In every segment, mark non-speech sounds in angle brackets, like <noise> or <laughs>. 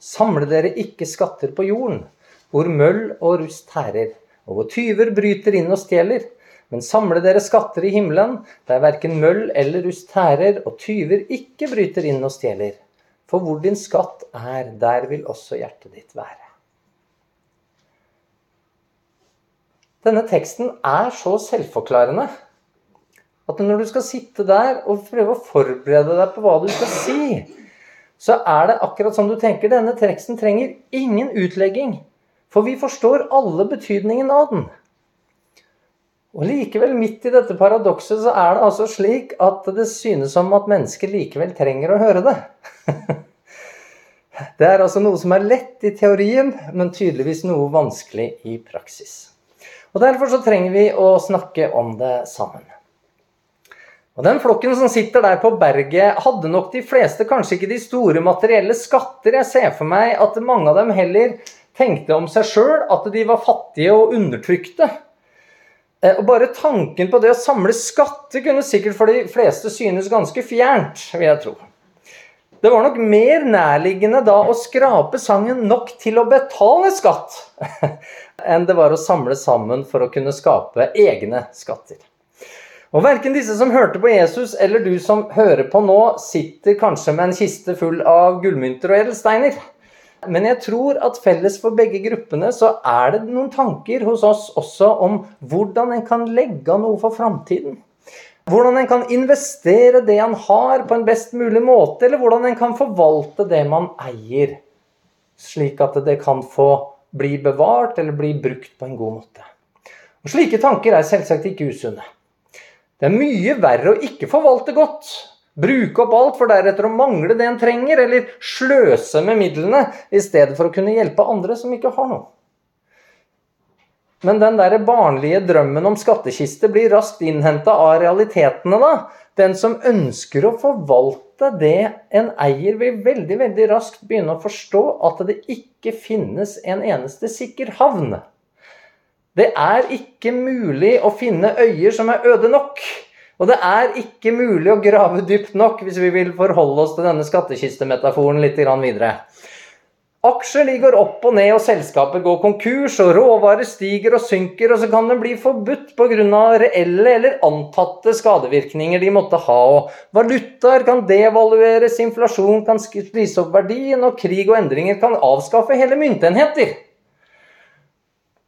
Samle dere ikke skatter på jorden, hvor møll og rust tærer, og hvor tyver bryter inn og stjeler. Men samle dere skatter i himmelen, der verken møll eller rust tærer, og tyver ikke bryter inn og stjeler. For hvor din skatt er, der vil også hjertet ditt være. Denne teksten er så selvforklarende at når du skal sitte der og prøve å forberede deg på hva du skal si, så er det akkurat som du tenker. Denne teksten trenger ingen utlegging. For vi forstår alle betydningen av den. Og likevel, midt i dette paradokset, så er det altså slik at det synes som at mennesker likevel trenger å høre det. <laughs> Det er altså noe som er lett i teorien, men tydeligvis noe vanskelig i praksis. Og Derfor så trenger vi å snakke om det sammen. Og Den flokken som sitter der på berget, hadde nok de fleste kanskje ikke de store materielle skatter. Jeg ser for meg at mange av dem heller tenkte om seg sjøl at de var fattige og undertrykte. Eh, og Bare tanken på det å samle skatter kunne sikkert for de fleste synes ganske fjernt, vil jeg tro. Det var nok mer nærliggende da å skrape sangen nok til å betale skatt, <laughs> enn det var å samle sammen for å kunne skape egne skatter. Og Verken disse som hørte på Jesus, eller du som hører på nå, sitter kanskje med en kiste full av gullmynter og edelsteiner. Men jeg tror at felles for begge gruppene så er det noen tanker hos oss også om hvordan en kan legge av noe for framtiden. Hvordan en kan investere det han har, på en best mulig måte, eller hvordan en kan forvalte det man eier, slik at det kan få bli bevart eller bli brukt på en god måte. Og Slike tanker er selvsagt ikke usunne. Det er mye verre å ikke forvalte godt. Bruke opp alt for deretter å mangle det en trenger, eller sløse med midlene i stedet for å kunne hjelpe andre som ikke har noe. Men den der barnlige drømmen om skattkiste blir raskt innhenta av realitetene, da. Den som ønsker å forvalte det en eier, vil veldig veldig raskt begynne å forstå at det ikke finnes en eneste sikker havn. Det er ikke mulig å finne øyer som er øde nok. Og det er ikke mulig å grave dypt nok hvis vi vil forholde oss til denne skattkistemetaforen litt videre. Aksjer ligger opp og ned, og selskapet går konkurs, og råvarer stiger og synker, og så kan det bli forbudt pga. reelle eller antatte skadevirkninger de måtte ha. Og valutaer kan devalueres, inflasjon kan spise opp verdien, og krig og endringer kan avskaffe hele myntenheter.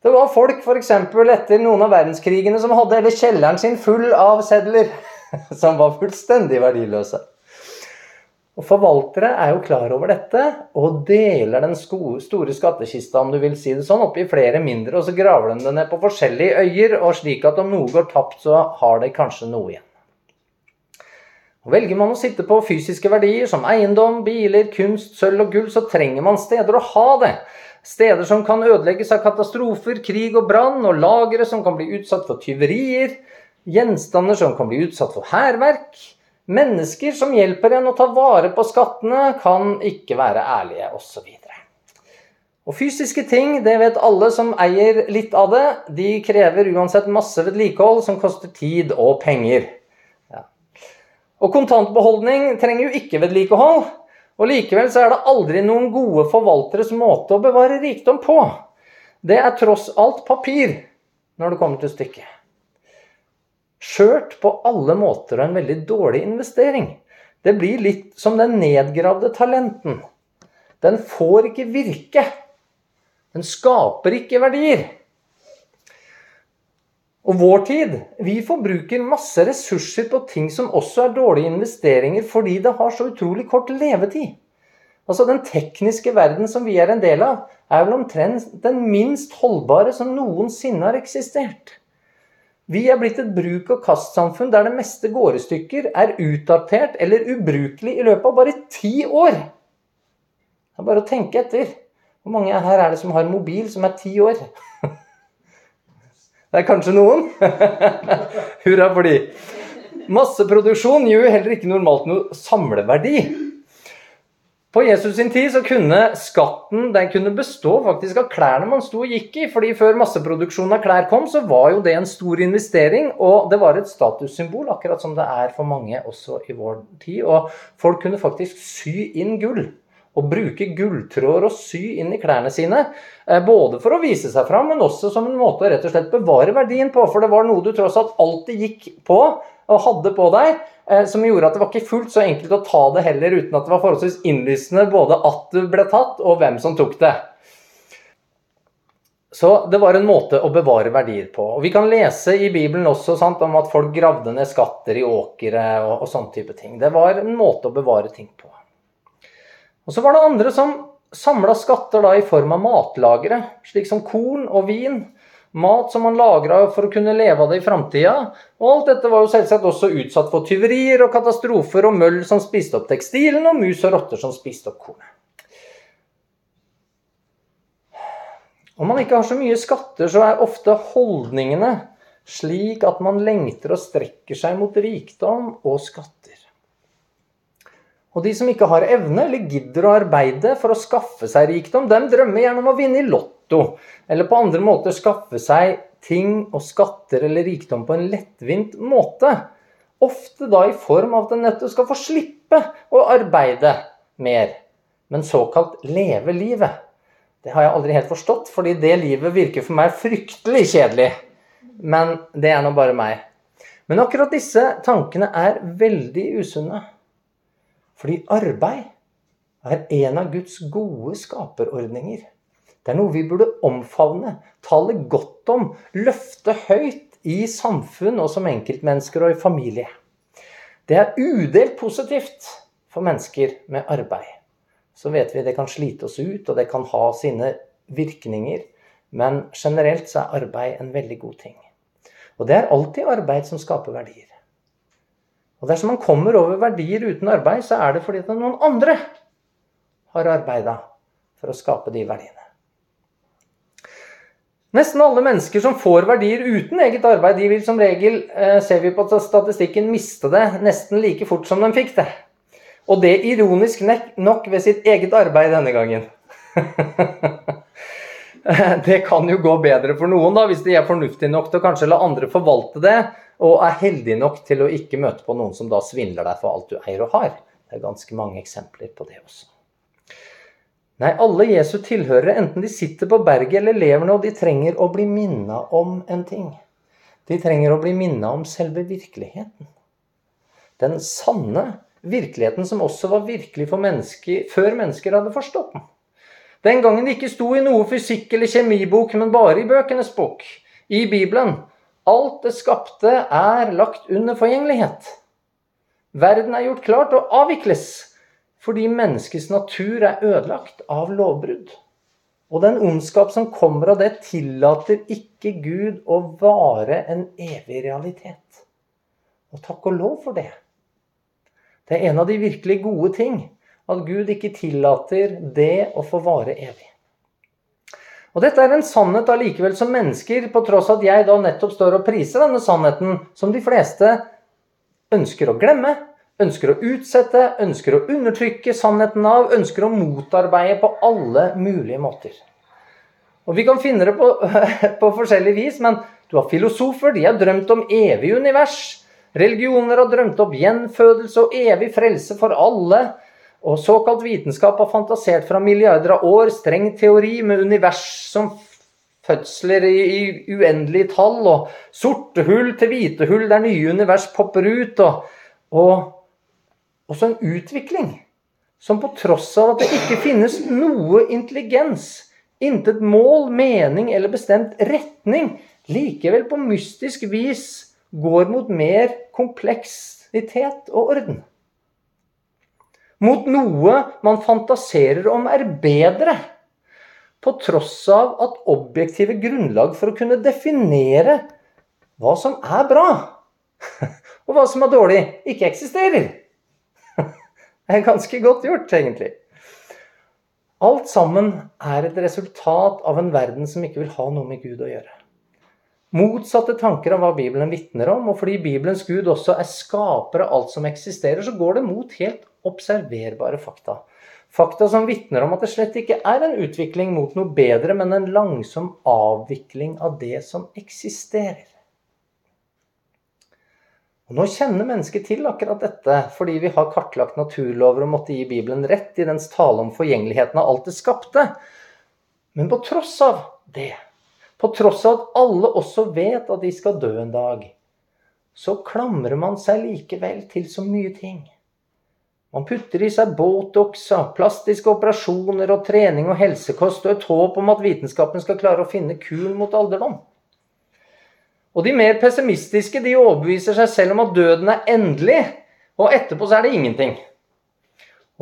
Det var folk f.eks. etter noen av verdenskrigene som hadde hele kjelleren sin full av sedler <laughs> som var fullstendig verdiløse. Og Forvaltere er jo klar over dette og deler den store skattkista om du vil si det sånn, opp i flere mindre, og så graver de det ned på forskjellige øyer, og slik at om noe går tapt, så har de kanskje noe igjen. Og Velger man å sitte på fysiske verdier som eiendom, biler, kunst, sølv og gull, så trenger man steder å ha det. Steder som kan ødelegges av katastrofer, krig og brann, og lagre som kan bli utsatt for tyverier. Gjenstander som kan bli utsatt for hærverk. Mennesker som hjelper en å ta vare på skattene, kan ikke være ærlige, osv. Og fysiske ting, det vet alle som eier litt av det, de krever uansett masse vedlikehold som koster tid og penger. Ja. Og kontantbeholdning trenger jo ikke vedlikehold. Og likevel så er det aldri noen gode forvalteres måte å bevare rikdom på. Det er tross alt papir når det kommer til stykket. Skjørt på alle måter og en veldig dårlig investering. Det blir litt som den nedgravde talenten. Den får ikke virke. Den skaper ikke verdier. Og vår tid Vi forbruker masse ressurser på ting som også er dårlige investeringer fordi det har så utrolig kort levetid. Altså Den tekniske verden som vi er en del av, er vel omtrent den minst holdbare som noensinne har eksistert. Vi er blitt et bruk- og kastsamfunn der det meste gårestykker er utdatert eller ubrukelig i løpet av bare ti år. Det er bare å tenke etter. Hvor mange her er det som har mobil som er ti år? <laughs> Det er kanskje noen? <laughs> Hurra for de. Masseproduksjon gir jo heller ikke normalt noe samleverdi. På Jesus sin tid så kunne skatten den kunne bestå faktisk av klærne man sto og gikk i. fordi Før masseproduksjonen av klær kom, så var jo det en stor investering. Og det var et statussymbol, akkurat som det er for mange også i vår tid. Og folk kunne faktisk sy inn gull å bruke gulltråder og sy inn i klærne sine. Eh, både for å vise seg fram, men også som en måte å rett og slett bevare verdien på. For det var noe du tross alt alltid gikk på og hadde på deg, eh, som gjorde at det var ikke fullt så enkelt å ta det heller, uten at det var forholdsvis innlysende både at du ble tatt, og hvem som tok det. Så det var en måte å bevare verdier på. Og Vi kan lese i Bibelen også sant, om at folk gravde ned skatter i åkre og, og sånne type ting. Det var en måte å bevare ting på. Og så var det andre som samla skatter da i form av matlagre, slik som korn og vin. Mat som man lagra for å kunne leve av det i framtida. Og alt dette var jo selvsagt også utsatt for tyverier og katastrofer og møll som spiste opp tekstilen, og mus og rotter som spiste opp kornet. Om man ikke har så mye skatter, så er ofte holdningene slik at man lengter og strekker seg mot rikdom og skatter. Og de som ikke har evne eller gidder å arbeide for å skaffe seg rikdom, dem drømmer gjerne om å vinne i Lotto, eller på andre måter skaffe seg ting og skatter eller rikdom på en lettvint måte. Ofte da i form av at en nettopp skal få slippe å arbeide mer, men såkalt leve livet. Det har jeg aldri helt forstått, fordi det livet virker for meg fryktelig kjedelig. Men det er nå bare meg. Men akkurat disse tankene er veldig usunne. Fordi arbeid er en av Guds gode skaperordninger. Det er noe vi burde omfavne, tale godt om, løfte høyt i samfunn og som enkeltmennesker og i familie. Det er udelt positivt for mennesker med arbeid. Så vet vi det kan slite oss ut, og det kan ha sine virkninger. Men generelt så er arbeid en veldig god ting. Og det er alltid arbeid som skaper verdier. Og dersom man kommer over verdier uten arbeid, så er det fordi at noen andre har arbeida for å skape de verdiene. Nesten alle mennesker som får verdier uten eget arbeid, de vil som regel, eh, ser vi på statistikken, miste det nesten like fort som de fikk det. Og det ironisk nok ved sitt eget arbeid denne gangen. <laughs> det kan jo gå bedre for noen, da, hvis de er fornuftige nok til å kanskje la andre forvalte det, og er heldig nok til å ikke møte på noen som da svindler deg for alt du eier og har. Det er ganske mange eksempler på det også. Nei, alle Jesu tilhørere, enten de sitter på berget eller lever nå, de trenger å bli minna om en ting. De trenger å bli minna om selve virkeligheten. Den sanne virkeligheten som også var virkelig for mennesker før mennesker hadde forstått den. Den gangen det ikke sto i noe fysikk- eller kjemibok, men bare i bøkenes bok, i Bibelen, Alt det skapte er lagt under forgjengelighet. Verden er gjort klar til å avvikles fordi menneskets natur er ødelagt av lovbrudd. Og den ondskap som kommer av det, tillater ikke Gud å vare en evig realitet. Og takk og lov for det. Det er en av de virkelig gode ting at Gud ikke tillater det å få vare evig. Og dette er en sannhet allikevel som mennesker, på tross at jeg da nettopp står og priser denne sannheten, som de fleste ønsker å glemme, ønsker å utsette, ønsker å undertrykke sannheten av, ønsker å motarbeide på alle mulige måter. Og Vi kan finne det på, <laughs> på forskjellig vis, men du har filosofer, de har drømt om evig univers. Religioner har drømt opp gjenfødelse og evig frelse for alle. Og såkalt vitenskap har fantasert fra milliarder av år streng teori med univers som fødsler i, i uendelige tall, og sorte hull til hvite hull der nye univers popper ut, og, og også en utvikling som på tross av at det ikke finnes noe intelligens, intet mål, mening eller bestemt retning, likevel på mystisk vis går mot mer kompleksitet og orden mot noe man fantaserer om er bedre, på tross av at objektive grunnlag for å kunne definere hva som er bra, <laughs> og hva som er dårlig, ikke eksisterer. <laughs> Det er ganske godt gjort, egentlig. Alt sammen er et resultat av en verden som ikke vil ha noe med Gud å gjøre. Motsatte tanker av hva Bibelen vitner om, og fordi Bibelens Gud også er skaper av alt som eksisterer, så går det mot helt observerbare fakta. Fakta som vitner om at det slett ikke er en utvikling mot noe bedre, men en langsom avvikling av det som eksisterer. Og Nå kjenner mennesket til akkurat dette fordi vi har kartlagt naturlover og måtte gi Bibelen rett i dens tale om forgjengeligheten av alt det skapte. Men på tross av det, på tross av at alle også vet at de skal dø en dag, så klamrer man seg likevel til så mye ting. Man putter i seg Botox, plastiske operasjoner og trening og helsekost og et håp om at vitenskapen skal klare å finne kuren mot alderdom. Og de mer pessimistiske de overbeviser seg selv om at døden er endelig, og etterpå så er det ingenting.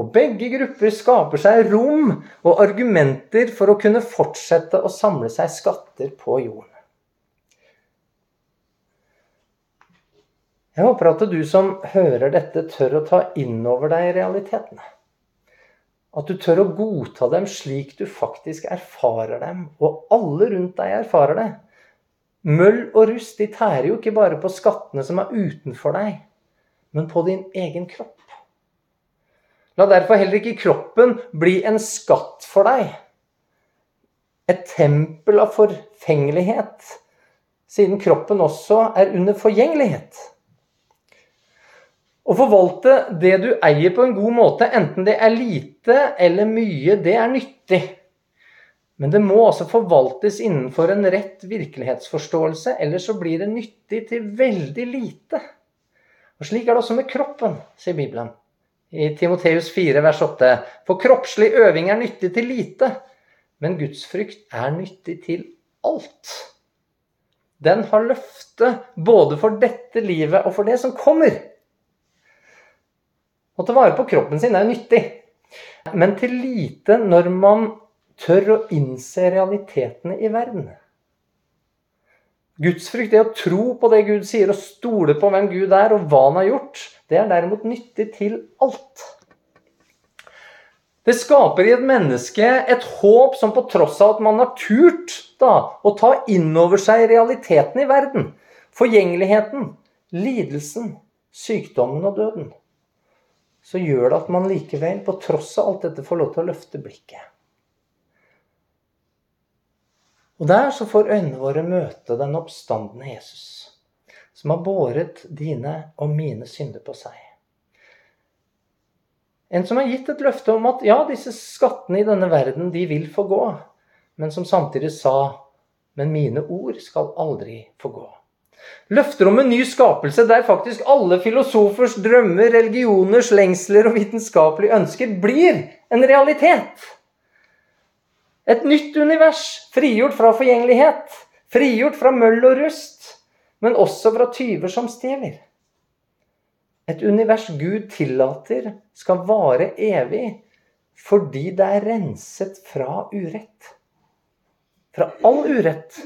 Og begge grupper skaper seg rom og argumenter for å kunne fortsette å samle seg skatter på jorden. Jeg håper at du som hører dette, tør å ta inn over deg realitetene. At du tør å godta dem slik du faktisk erfarer dem, og alle rundt deg erfarer det. Møll og rust de tærer jo ikke bare på skattene som er utenfor deg, men på din egen kropp. La derfor heller ikke kroppen bli en skatt for deg. Et tempel av forfengelighet, siden kroppen også er under forgjengelighet. Å forvalte det du eier på en god måte, enten det er lite eller mye, det er nyttig. Men det må altså forvaltes innenfor en rett virkelighetsforståelse, ellers så blir det nyttig til veldig lite. Og Slik er det også med kroppen, sier Bibelen. I Timoteus 4, vers 8. For kroppslig øving er nyttig til lite, men Guds frykt er nyttig til alt. Den har løfte både for dette livet og for det som kommer. Å ta vare på kroppen sin er jo nyttig, men til lite når man tør å innse realitetene i verden. Gudsfrykt, det å tro på det Gud sier og stole på hvem Gud er og hva han har gjort, det er derimot nyttig til alt. Det skaper i et menneske et håp som på tross av at man har turt da, å ta inn over seg realiteten i verden, forgjengeligheten, lidelsen, sykdommen og døden, så gjør det at man likevel, på tross av alt dette, får lov til å løfte blikket. Og der så får øynene våre møte den oppstandende Jesus, som har båret dine og mine synder på seg. En som har gitt et løfte om at ja, disse skattene i denne verden, de vil få gå, men som samtidig sa men mine ord skal aldri få gå. Løfter om en ny skapelse der faktisk alle filosofers drømmer, religioners lengsler og vitenskapelige ønsker blir en realitet. Et nytt univers, frigjort fra forgjengelighet, frigjort fra møll og rust, men også fra tyver som stjeler. Et univers Gud tillater skal vare evig fordi det er renset fra urett. Fra all urett.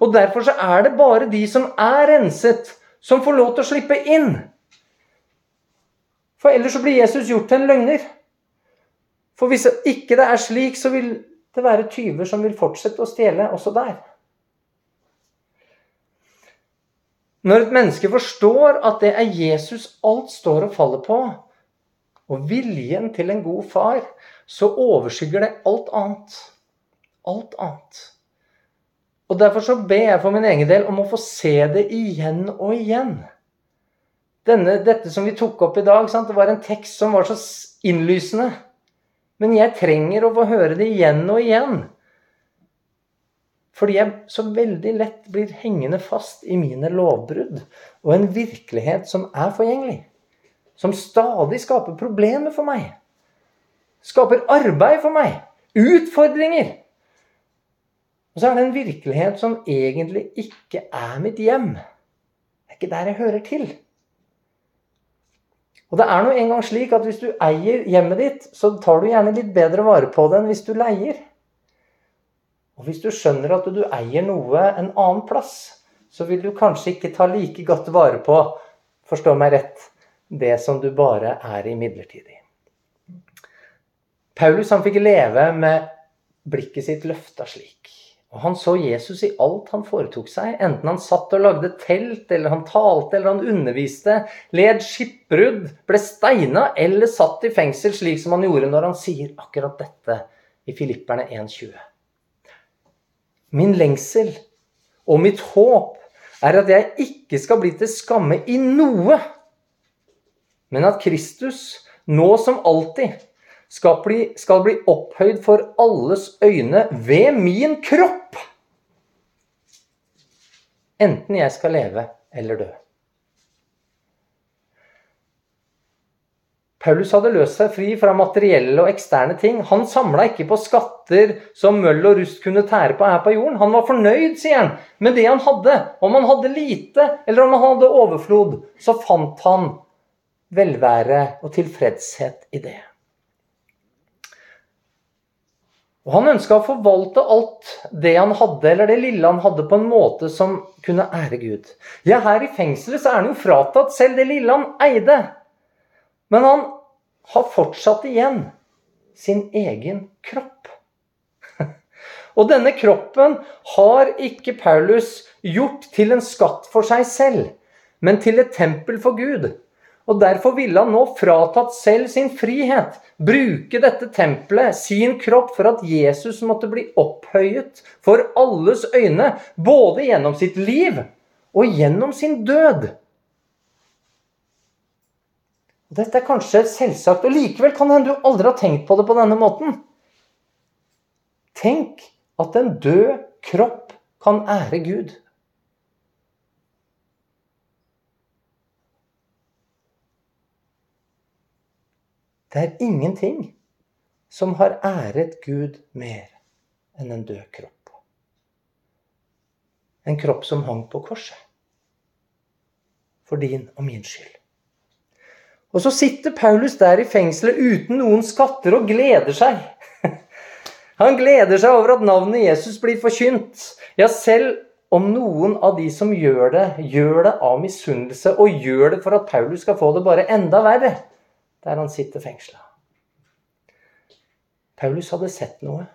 Og derfor så er det bare de som er renset, som får lov til å slippe inn. For ellers så blir Jesus gjort til en løgner. For hvis ikke det er slik, så vil det være tyver som vil fortsette å stjele også der. Når et menneske forstår at det er Jesus alt står og faller på, og viljen til en god far, så overskygger det alt annet. Alt annet. Og Derfor så ber jeg for min egen del om å få se det igjen og igjen. Denne, dette som vi tok opp i dag, sant? det var en tekst som var så innlysende. Men jeg trenger å få høre det igjen og igjen. Fordi jeg så veldig lett blir hengende fast i mine lovbrudd og en virkelighet som er forgjengelig. Som stadig skaper problemer for meg. Skaper arbeid for meg. Utfordringer. Og så er det en virkelighet som egentlig ikke er mitt hjem. Det er ikke der jeg hører til. Og det er nå engang slik at hvis du eier hjemmet ditt, så tar du gjerne litt bedre vare på det enn hvis du leier. Og hvis du skjønner at du eier noe en annen plass, så vil du kanskje ikke ta like godt vare på, forstå meg rett, det som du bare er i midlertidig. Paulus han fikk leve med blikket sitt løfta slik. Og han så Jesus i alt han foretok seg, enten han satt og lagde telt, eller han talte, eller han underviste, led skipbrudd, ble steina eller satt i fengsel, slik som han gjorde når han sier akkurat dette i Filipperne 1,20. Min lengsel og mitt håp er at jeg ikke skal bli til skamme i noe, men at Kristus, nå som alltid, skal bli, skal bli opphøyd for alles øyne ved min kropp. Enten jeg skal leve eller dø. Paulus hadde løst seg fri fra materielle og eksterne ting. Han samla ikke på skatter som møll og rust kunne tære på her på jorden. Han var fornøyd, sier han, med det han hadde. Om han hadde lite, eller om han hadde overflod, så fant han velvære og tilfredshet i det. Og Han ønska å forvalte alt det han hadde, eller det lille han hadde, på en måte som kunne ære Gud. Ja, her i fengselet så er han jo fratatt selv det lille han eide. Men han har fortsatt igjen sin egen kropp. <laughs> Og denne kroppen har ikke Paulus gjort til en skatt for seg selv, men til et tempel for Gud. Og Derfor ville han nå fratatt selv sin frihet, bruke dette tempelet, sin kropp, for at Jesus måtte bli opphøyet for alles øyne, både gjennom sitt liv og gjennom sin død. Dette er kanskje selvsagt, og likevel kan det hende du aldri har tenkt på det på denne måten. Tenk at en død kropp kan ære Gud. Det er ingenting som har æret Gud mer enn en død kropp. En kropp som hang på korset. For din og min skyld. Og så sitter Paulus der i fengselet uten noen skatter og gleder seg. <laughs> Han gleder seg over at navnet Jesus blir forkynt. Ja, selv om noen av de som gjør det, gjør det av misunnelse og gjør det for at Paulus skal få det bare enda verre, der han sitter fengsla. Paulus hadde sett noe.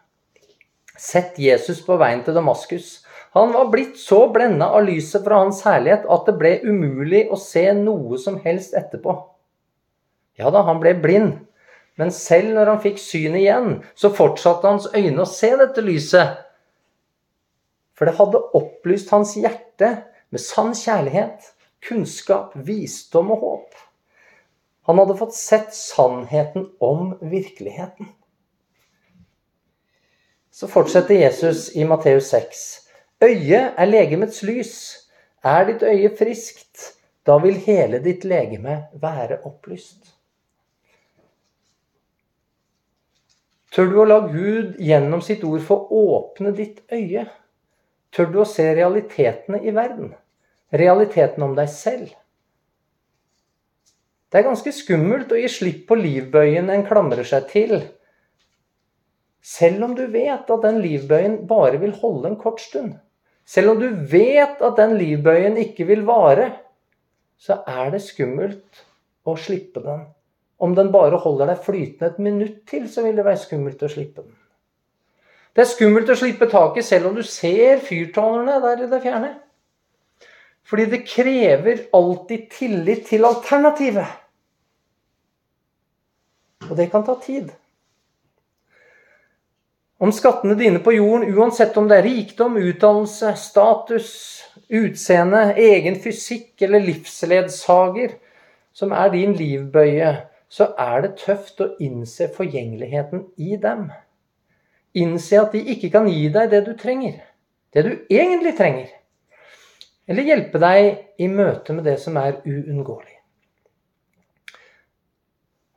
Sett Jesus på veien til Damaskus. Han var blitt så blenda av lyset fra hans herlighet at det ble umulig å se noe som helst etterpå. Ja da, han ble blind. Men selv når han fikk syn igjen, så fortsatte hans øyne å se dette lyset. For det hadde opplyst hans hjerte med sann kjærlighet, kunnskap, visdom og håp. Han hadde fått sett sannheten om virkeligheten. Så fortsetter Jesus i Matteus 6. Øyet er legemets lys. Er ditt øye friskt, da vil hele ditt legeme være opplyst. Tør du å la Gud gjennom sitt ord få åpne ditt øye? Tør du å se realitetene i verden? Realiteten om deg selv? Det er ganske skummelt å gi slipp på livbøyen en klamrer seg til. Selv om du vet at den livbøyen bare vil holde en kort stund. Selv om du vet at den livbøyen ikke vil vare, så er det skummelt å slippe den om den bare holder deg flytende et minutt til, så vil det være skummelt å slippe den. Det er skummelt å slippe taket selv om du ser fyrtårnene der i det fjerne. Fordi det krever alltid tillit til alternativet. Og det kan ta tid. Om skattene dine på jorden, uansett om det er rikdom, utdannelse, status, utseende, egen fysikk eller livsledsager, som er din livbøye, så er det tøft å innse forgjengeligheten i dem. Innse at de ikke kan gi deg det du trenger, det du egentlig trenger. Eller hjelpe deg i møte med det som er uunngåelig.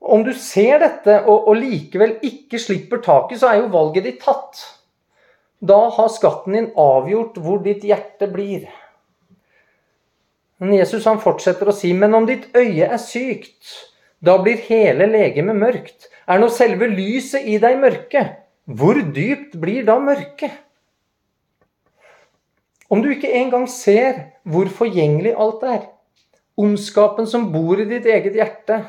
Om du ser dette og, og likevel ikke slipper taket, så er jo valget ditt tatt. Da har skatten din avgjort hvor ditt hjerte blir. Men Jesus han fortsetter å si, men om ditt øye er sykt, da blir hele legemet mørkt. Er nå selve lyset i deg mørke? Hvor dypt blir da mørket? Om du ikke engang ser hvor forgjengelig alt er, ondskapen som bor i ditt eget hjerte,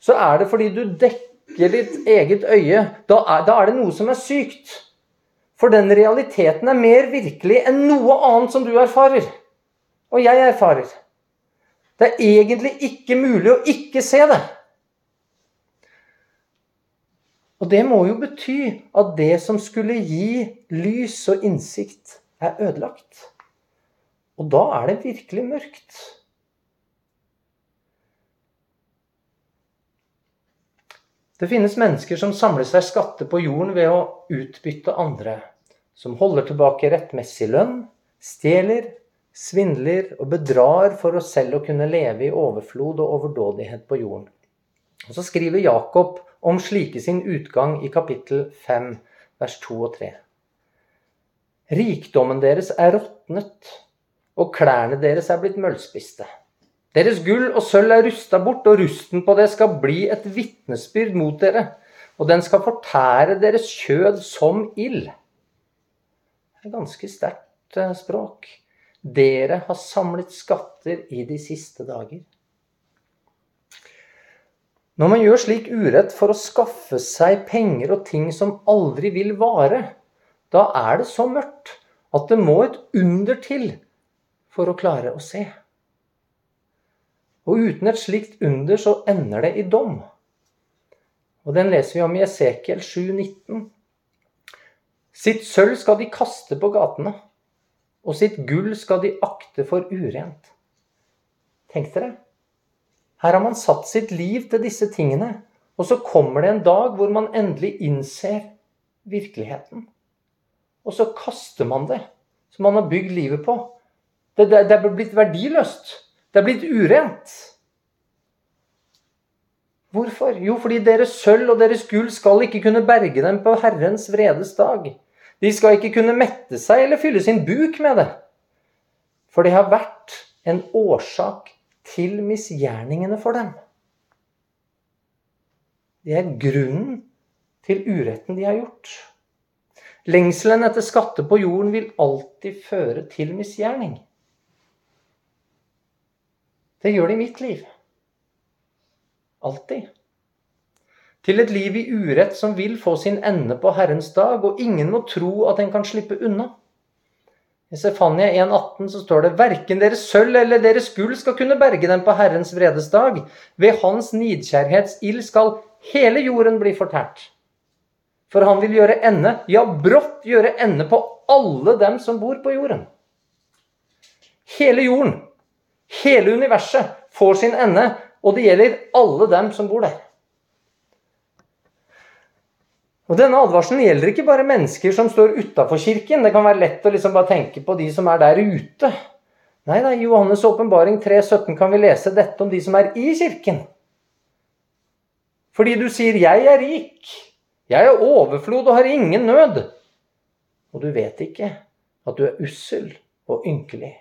så er det fordi du dekker ditt eget øye. Da er, da er det noe som er sykt. For den realiteten er mer virkelig enn noe annet som du erfarer. Og jeg erfarer. Det er egentlig ikke mulig å ikke se det. Og det må jo bety at det som skulle gi lys og innsikt, er ødelagt. Og da er det virkelig mørkt. Det finnes mennesker som samler seg skatter på jorden ved å utbytte andre. Som holder tilbake rettmessig lønn, stjeler, svindler og bedrar for å selv å kunne leve i overflod og overdådighet på jorden. Og Så skriver Jakob om slike sin utgang i kapittel 5, vers 2 og 3. Rikdommen deres er råtnet, og klærne deres er blitt møllspiste. Deres gull og sølv er rusta bort, og rusten på det skal bli et vitnesbyrd mot dere, og den skal fortære deres kjød som ild. Det er ganske sterkt eh, språk. Dere har samlet skatter i de siste dager. Når man gjør slik urett for å skaffe seg penger og ting som aldri vil vare, da er det så mørkt at det må et under til for å klare å se. Og uten et slikt under så ender det i dom. Og den leser vi om i Esekiel 7,19. Sitt sølv skal de kaste på gatene, og sitt gull skal de akte for urent. Tenk dere. Her har man satt sitt liv til disse tingene. Og så kommer det en dag hvor man endelig innser virkeligheten. Og så kaster man det som man har bygd livet på. Det, det, det er blitt verdiløst. Det er blitt urent. Hvorfor? Jo, fordi deres sølv og deres gull skal ikke kunne berge dem på Herrens vredes dag. De skal ikke kunne mette seg eller fylle sin buk med det. For det har vært en årsak til misgjerningene for dem. Det er grunnen til uretten de har gjort. Lengselen etter skatter på jorden vil alltid føre til misgjerning. Det gjør det i mitt liv. Alltid. Til et liv i urett som vil få sin ende på Herrens dag, og ingen må tro at en kan slippe unna. I Sefania 1,18 så står det verken deres sølv eller deres gull skal kunne berge dem på Herrens vredesdag. Ved hans nidkjærhetsild skal hele jorden bli fortært. For han vil gjøre ende, ja, brått gjøre ende på alle dem som bor på jorden. Hele jorden, hele universet, får sin ende, og det gjelder alle dem som bor der. Og Denne advarselen gjelder ikke bare mennesker som står utafor kirken. Det kan være lett å liksom bare tenke på de som er der ute. Nei, I Johannes' åpenbaring 3,17 kan vi lese dette om de som er i kirken. Fordi du sier 'jeg er rik', 'jeg er overflod og har ingen nød'. Og du vet ikke at du er ussel og ynkelig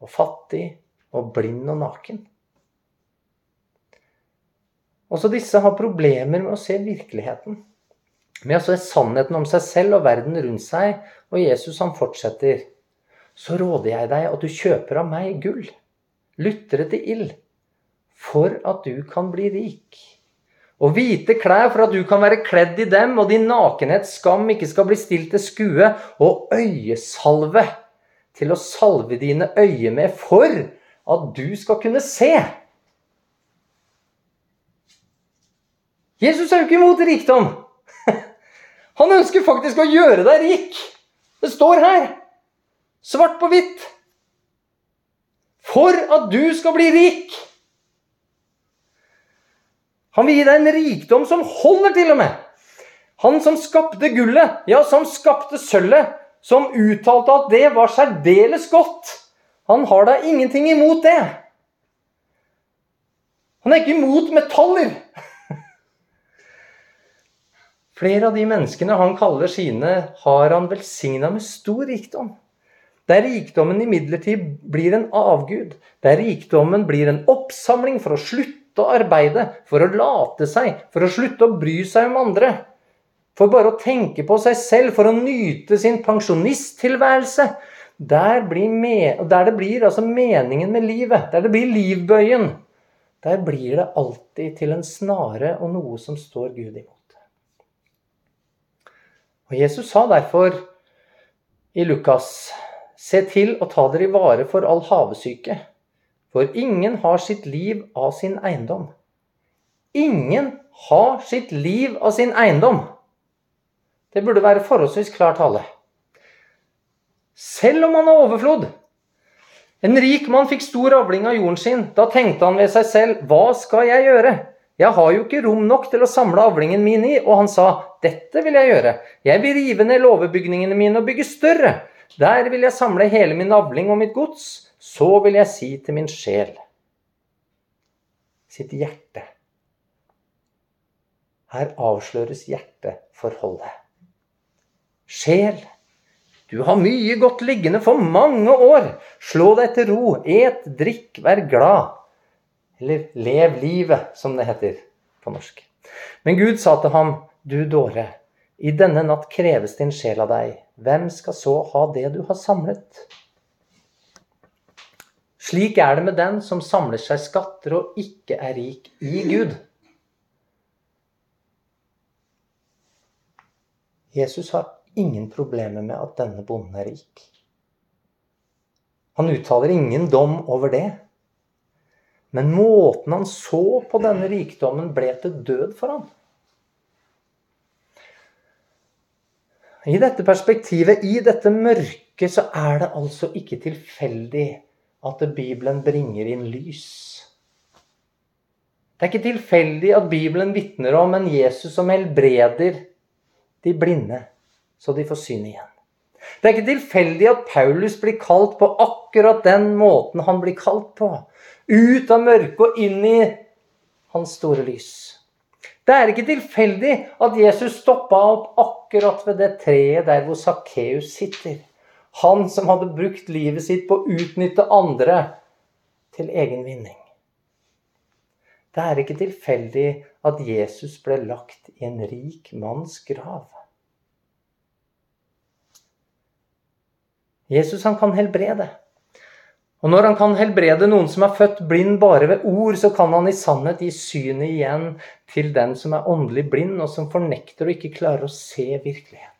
og fattig og blind og naken. Også disse har problemer med å se virkeligheten med å se sannheten om seg selv og verden rundt seg. Og Jesus han fortsetter. Så råder jeg deg at du kjøper av meg gull, lyttere til ild, for at du kan bli rik. Og hvite klær for at du kan være kledd i dem, og din nakenhets skam ikke skal bli stilt til skue, og øyesalve til å salve dine øyne med for at du skal kunne se. Jesus er jo ikke imot rikdom. <laughs> Han ønsker faktisk å gjøre deg rik. Det står her. Svart på hvitt. For at du skal bli rik. Han vil gi deg en rikdom som holder, til og med. Han som skapte gullet, ja, som skapte sølvet, som uttalte at det var særdeles godt. Han har da ingenting imot det. Han er ikke imot metaller. <laughs> Flere av de menneskene han kaller sine, har han velsigna med stor rikdom. Der rikdommen imidlertid blir en avgud, der rikdommen blir en oppsamling for å slutte å arbeide, for å late seg, for å slutte å bry seg om andre, for bare å tenke på seg selv, for å nyte sin pensjonisttilværelse, der, der det blir altså meningen med livet, der det blir livbøyen, der blir det alltid til en snare og noe som står Gud imot. Og Jesus sa derfor i Lukas.: Se til å ta dere i vare for all havesyke, for ingen har sitt liv av sin eiendom. Ingen har sitt liv av sin eiendom. Det burde være forholdsvis klar tale. Selv om han har overflod, En rik mann fikk stor avling av jorden sin. Da tenkte han ved seg selv, hva skal jeg gjøre? Jeg har jo ikke rom nok til å samle avlingen min i. Og han sa, dette vil jeg gjøre. Jeg vil rive ned låvebygningene mine og bygge større. Der vil jeg samle hele min avling og mitt gods. Så vil jeg si til min sjel, sitt hjerte. Her avsløres hjerteforholdet. Sjel, du har mye godt liggende for mange år. Slå deg til ro, et, drikk, vær glad. Eller lev livet, som det heter på norsk. Men Gud sa til ham, du dåre, i denne natt kreves din sjel av deg. Hvem skal så ha det du har samlet? Slik er det med den som samler seg skatter og ikke er rik i Gud. Jesus har ingen problemer med at denne bonden er rik. Han uttaler ingen dom over det. Men måten han så på denne rikdommen, ble til død for ham. I dette perspektivet, i dette mørket, så er det altså ikke tilfeldig at Bibelen bringer inn lys. Det er ikke tilfeldig at Bibelen vitner om en Jesus som helbreder de blinde så de får syn igjen. Det er ikke tilfeldig at Paulus blir kalt på akkurat den måten han blir kalt på. Ut av mørket og inn i hans store lys. Det er ikke tilfeldig at Jesus stoppa opp akkurat ved det treet der hvor Sakkeus sitter. Han som hadde brukt livet sitt på å utnytte andre til egen vinning. Det er ikke tilfeldig at Jesus ble lagt i en rik manns grav. Jesus han kan helbrede. Og når han kan helbrede noen som er født blind bare ved ord, så kan han i sannhet gi synet igjen til den som er åndelig blind, og som fornekter og ikke klarer å se virkeligheten.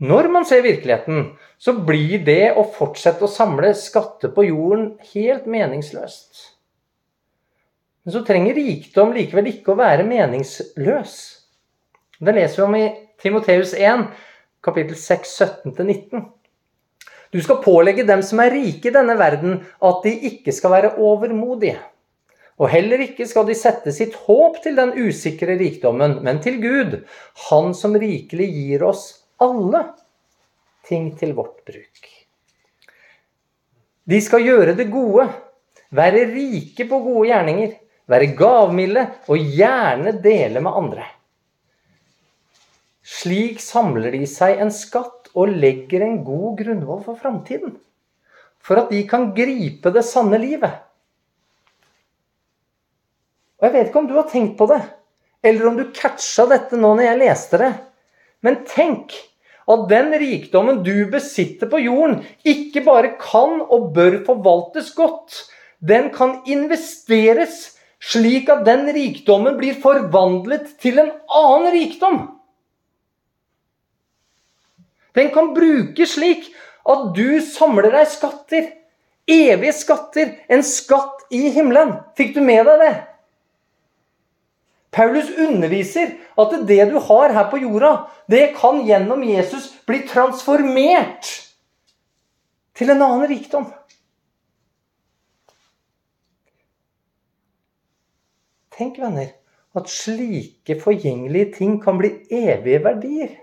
Når man ser virkeligheten, så blir det å fortsette å samle skatter på jorden helt meningsløst. Men så trenger rikdom likevel ikke å være meningsløs. Det leser vi om i Timoteus 1 kapittel 6, 17-19. Du skal pålegge dem som er rike i denne verden, at de ikke skal være overmodige. Og heller ikke skal de sette sitt håp til den usikre rikdommen, men til Gud, Han som rikelig gir oss alle ting til vårt bruk. De skal gjøre det gode, være rike på gode gjerninger, være gavmilde og gjerne dele med andre. Slik samler de seg en skatt og legger en god grunnvoll for framtiden. For at de kan gripe det sanne livet. Og Jeg vet ikke om du har tenkt på det, eller om du catcha dette nå når jeg leste det. Men tenk at den rikdommen du besitter på jorden, ikke bare kan og bør forvaltes godt. Den kan investeres slik at den rikdommen blir forvandlet til en annen rikdom. Den kan brukes slik at du samler deg skatter. Evige skatter. En skatt i himmelen. Fikk du med deg det? Paulus underviser at det du har her på jorda, det kan gjennom Jesus bli transformert til en annen rikdom. Tenk, venner, at slike forgjengelige ting kan bli evige verdier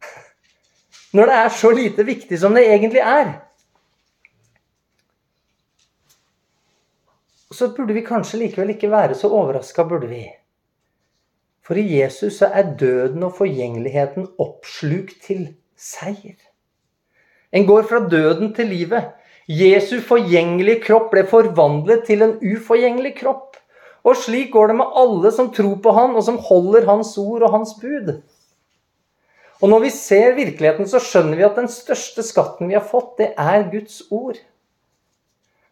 <laughs> når det er så lite viktig som det egentlig er. Så burde vi kanskje likevel ikke være så overraska, burde vi? For i Jesus er døden og forgjengeligheten oppslukt til seier. En går fra døden til livet. Jesu forgjengelige kropp ble forvandlet til en uforgjengelig kropp. Og slik går det med alle som tror på Han, og som holder Hans ord og Hans bud. Og når vi ser virkeligheten, så skjønner vi at den største skatten vi har fått, det er Guds ord.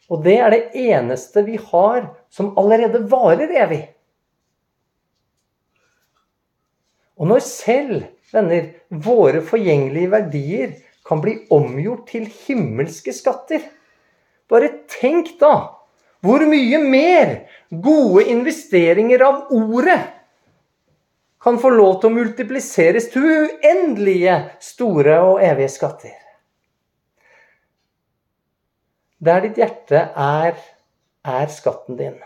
Og det er det eneste vi har som allerede varer evig. Og når selv, venner, våre forgjengelige verdier kan bli omgjort til himmelske skatter Bare tenk da hvor mye mer gode investeringer av ordet kan få lov til å multipliseres til uendelige store og evige skatter. Der ditt hjerte er, er skatten din.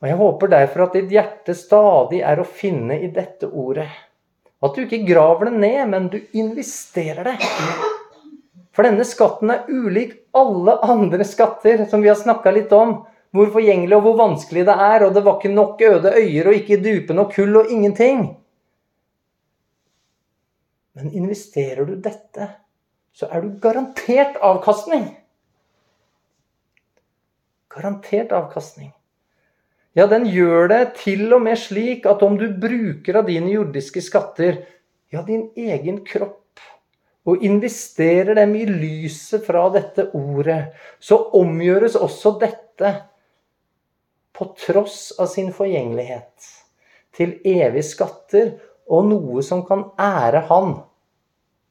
Og Jeg håper derfor at ditt hjerte stadig er å finne i dette ordet. At du ikke graver det ned, men du investerer det. For denne skatten er ulik alle andre skatter som vi har snakka litt om. Hvor forgjengelig og hvor vanskelig det er, og det var ikke nok øde øyer og ikke dype nok kull og ingenting. Men investerer du dette, så er du garantert avkastning. Garantert avkastning. Ja, den gjør det til og med slik at om du bruker av dine jordiske skatter, ja, din egen kropp, og investerer dem i lyset fra dette ordet, så omgjøres også dette, på tross av sin forgjengelighet, til evige skatter og noe som kan ære Han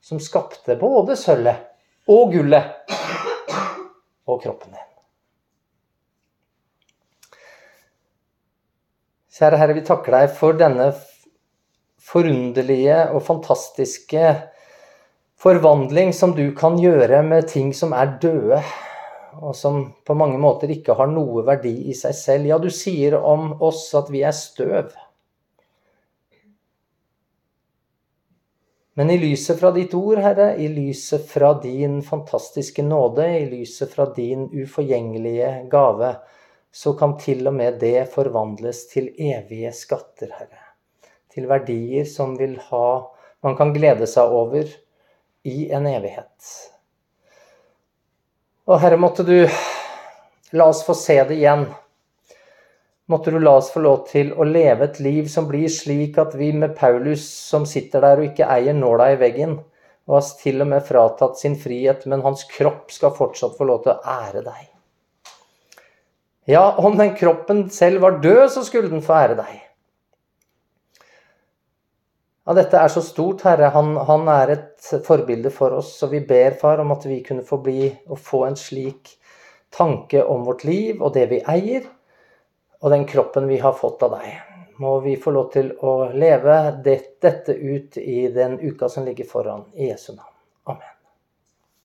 som skapte både sølvet og gullet og kroppen din. Kjære Herre, vi takker deg for denne forunderlige og fantastiske forvandling som du kan gjøre med ting som er døde, og som på mange måter ikke har noe verdi i seg selv. Ja, du sier om oss at vi er støv. Men i lyset fra ditt ord, Herre, i lyset fra din fantastiske nåde, i lyset fra din uforgjengelige gave, så kan til og med det forvandles til evige skatter, Herre. Til verdier som vil ha Man kan glede seg over i en evighet. Og Herre, måtte du la oss få se det igjen. Måtte du la oss få lov til å leve et liv som blir slik at vi med Paulus som sitter der og ikke eier nåla i veggen, og har til og med fratatt sin frihet, men hans kropp skal fortsatt få lov til å ære deg. Ja, om den kroppen selv var død, så skulle den få ære deg. Ja, dette er så stort, Herre. Han, han, er et forbilde for oss, Så vi ber, Far, om at vi kunne få bli og få en slik tanke om vårt liv og det vi eier, og den kroppen vi har fått av deg. Må vi få lov til å leve det, dette ut i den uka som ligger foran, i Jesu navn.